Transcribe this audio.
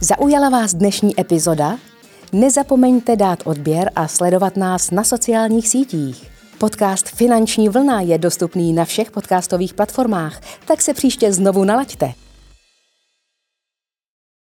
Zaujala vás dnešní epizoda? Nezapomeňte dát odběr a sledovat nás na sociálních sítích. Podcast Finanční vlna je dostupný na všech podcastových platformách, tak se příště znovu nalaďte.